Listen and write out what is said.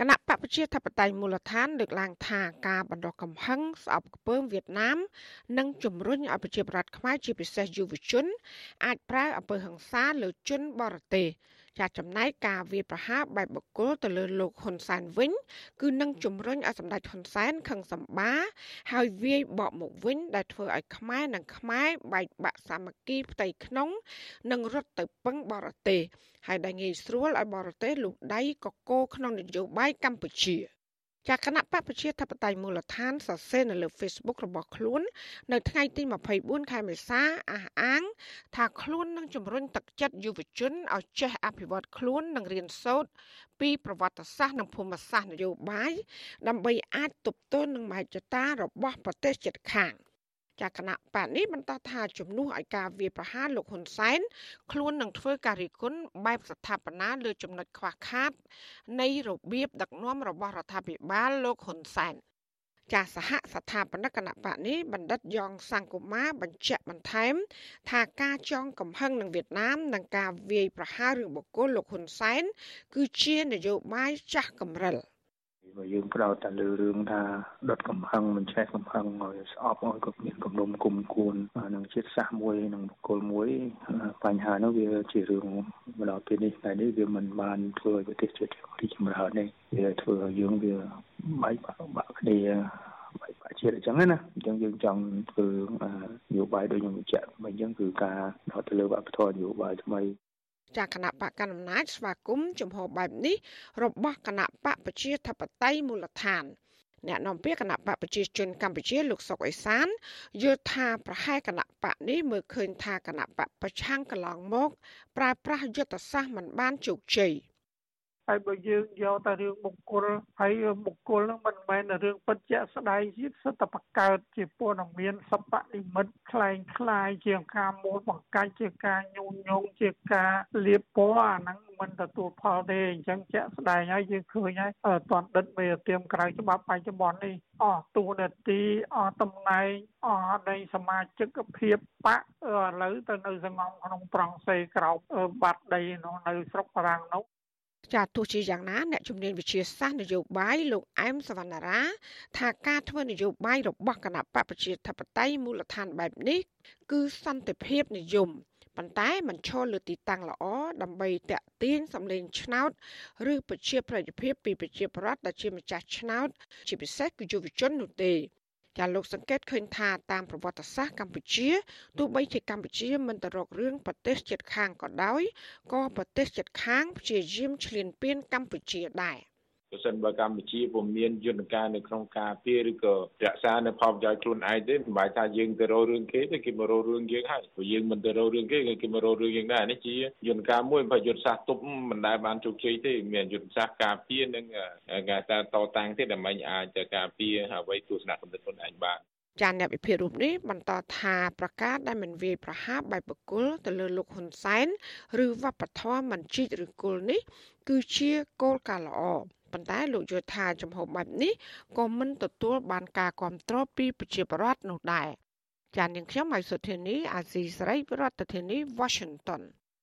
គណៈបកប្រជាធិបតេយ្យមូលដ្ឋានលើកឡើងថាការបណ្ដោះកំហឹងស្អប់ខ្ពើមវៀតណាមនិងជំរុញឲ្យប្រជាប្រដ្ឋខ្មែរជាពិសេសយុវជន អាចប្រើអំពើហិង្សាលើជនបរទេស ចាចំណែកការវាយប្រហារបែបបកគលទៅលើលោកហ៊ុនសែនវិញ គឺនឹងជំរុញឲ្យសម្ដេចហ៊ុនសែនខឹងសម្បា ហើយវាយបកមកវិញ ដែលធ្វើឲ្យខ្មែរនិងខ្មែរបែកបាក់សាមគ្គីផ្ទៃក្នុង និងរត់ទៅពឹងបរទេសហើយដែលងាយស្រួលឲ្យបរទេសលូកដៃកកោក្នុងនយោបាយកម្ពុជា ចាគណៈបពប្រជាធិបតេយ្យមូលដ្ឋានសរសេរនៅលើ Facebook របស់ខ្លួន នៅថ្ងៃទី24ខែមេសាអះអាង ថាខ្លួននឹងជំរុញទឹកចិត្តយុវជនឲ្យចេះអភិវឌ្ឍខ្លួននិងរៀនសូត្រពីប្រវត្តិសាស្ត្រនិងភូមិសាស្ត្រនយោបាយដើម្បីអាចទប់ទល់នឹងមហិច្ឆតារបស់ប្រទេសជិតខាង។ ចាគណៈបកនេះបន្តថាជំនួសឲ្យការវាយប្រហារលោកហ៊ុនសែនខ្លួននឹងធ្វើការរិះគន់បែបស្ថាបនាលើចំណុចខ្វះខាត នៃរបៀបដឹកនាំរបស់រដ្ឋាភិបាលលោកហ៊ុនសែនចាសហស្ថាបនិកគណៈបកនេះបណ្ឌិតយ៉ងសង្គមាបញ្ជាក់បន្ថែម ថាការចងកំហឹងនឹងវៀតណាមនិងការវាយប្រហាររឿងបុគ្គលលោកហ៊ុនសែនគឺជានយោបាយចាស់កំរិល។ បើយើងផ្ដោតតែលើរឿងថាដុតកំហឹងមិនឆេះកំហឹងឲ្យស្អប់ឲ្យគាត់មានគំនុំគុំគួននឹងជាតិសាសន៍មួយនឹងបុគ្គលមួយបញ្ហានោះវាជារឿងមកដល់ពេលនេះតែនេះវាមិនបានធ្វើឲ្យប្រទេសជាតិរីកចម្រើនទេវាធ្វើឲ្យយើងវាបែកបាក់គ្នាបែកបាក់ជាតិអញ្ចឹងណាអញ្ចឹងយើងចង់ធ្វើនយោបាយដូចខ្ញុំបញ្ជាក់មកអញ្ចឹងគឺការដោតទៅលើវប្បធម៌នយោបាយថ្មី ចាគណៈបកកណ្ដាលអំណាចស្វាគមន៍ចំហបែបនេះរបស់គណៈបកប្រជាធិបតេយ្យមូលដ្ឋានអ្នកនាំពាក្យគណៈបកប្រជាជនកម្ពុជាលោកសុកអេសានយល់ថាប្រហែលគណៈបកនេះមើលឃើញថាគណៈបកប្រឆាំងកន្លងមកប្រើប្រាស់យុទ្ធសាស្ត្រមិនបានជោគជ័យ។ ហើយបើយើងយកតែរឿងបុគ្គលហើយបុគ្គលនឹងមិនមែនរឿងពិតជាក់ស្ដែងជាសិទ្ធិបង្កើតជាព័ត៌មានសពនិមិត្តคล้ายคล้ายជាការមូលបង្កាច់ជាការញុញញងជាការលៀបពណ៌អាហ្នឹងមិនទទួលផលទេអញ្ចឹងជាក់ស្ដែងហើយយើងឃើញហើយតនដិតមេទៀមក្រៅច្បាប់បច្ចុប្បន្ននេះអស់ទូនាទីអស់តំណែងអស់នៃសមាជិកភាពបកឥឡូវទៅនៅសងំក្នុងប្រង់សេក្រោបបាត់ដីនោះនៅស្រុកបារាំងនោះ ចាទោះជាយ៉ាងណាអ្នកជំនាញវិទ្យាសាស្ត្រនយោបាយលោកអែមសវណ្ណារា ថាការធ្វើនយោបាយរបស់គណៈបកប្រជាធិបតេយ្យមូលដ្ឋានបែបនេះ គឺសន្តិភាពនិយមប៉ុន្តែมันឈលលើទីតាំងល្អដើម្បីតាក់ទាញសម្លេងឆ្នោត ឬប្រជាប្រិយភាពពីប្រជាប្រដ្ឋដែលជាម្ចាស់ឆ្នោត ជាពិសេសគឺយុវជននោះទេ ចាលោកសង្កេតឃើញថាតាមប្រវត្តិសាស្ត្រកម្ពុជាទោះបីជាកម្ពុជាមិនទៅរករឿងប្រទេសជិតខាងក៏ដោយក៏ប្រទេសជិតខាងព្យាយាមឈ្លានពានកម្ពុជាដែរ។ ប្រសិនបើកម្ពុជាពុំមានយន្តការនៅក្នុងការពារឬក៏រក្សានៅផលប្រយោជន៍ខ្លួនឯងទេមិនបាច់ថាយើងទៅរករឿងគេទេគេមករករឿងយើងហើយព្រោះយើងមិនទៅរករឿងគេគេមករករឿងយើងដែរនេះជាយន្តការមួយបើយន្តសាស្ត្រទប់មិនដែលបានជោគជ័យទេមានយន្តសាស្ត្រការពារនិងការតតាំងទេដើម្បីអាចការពារអ្វីទស្សនៈគំនិតខ្លួនឯងបាន ចាអ្នកវិភាគរូបនេះបន្តថាប្រកាសដែលមិនវាយប្រហារបែបបកុលទៅលើលោកហ៊ុនសែនឬវប្បធម៌មិនជីកឬគុលនេះ គឺជាគោលការណ៍ល្អប៉ុន្តែលោកយល់ថាចំហបែបនេះក៏មិនទទួលបានការគ្រប់គ្រងពីប្រជាពលរដ្ឋនោះដែរចាននាងខ្ញុំហៃសុធានីអាស៊ីសេរីប្រធានាធិបតី Washington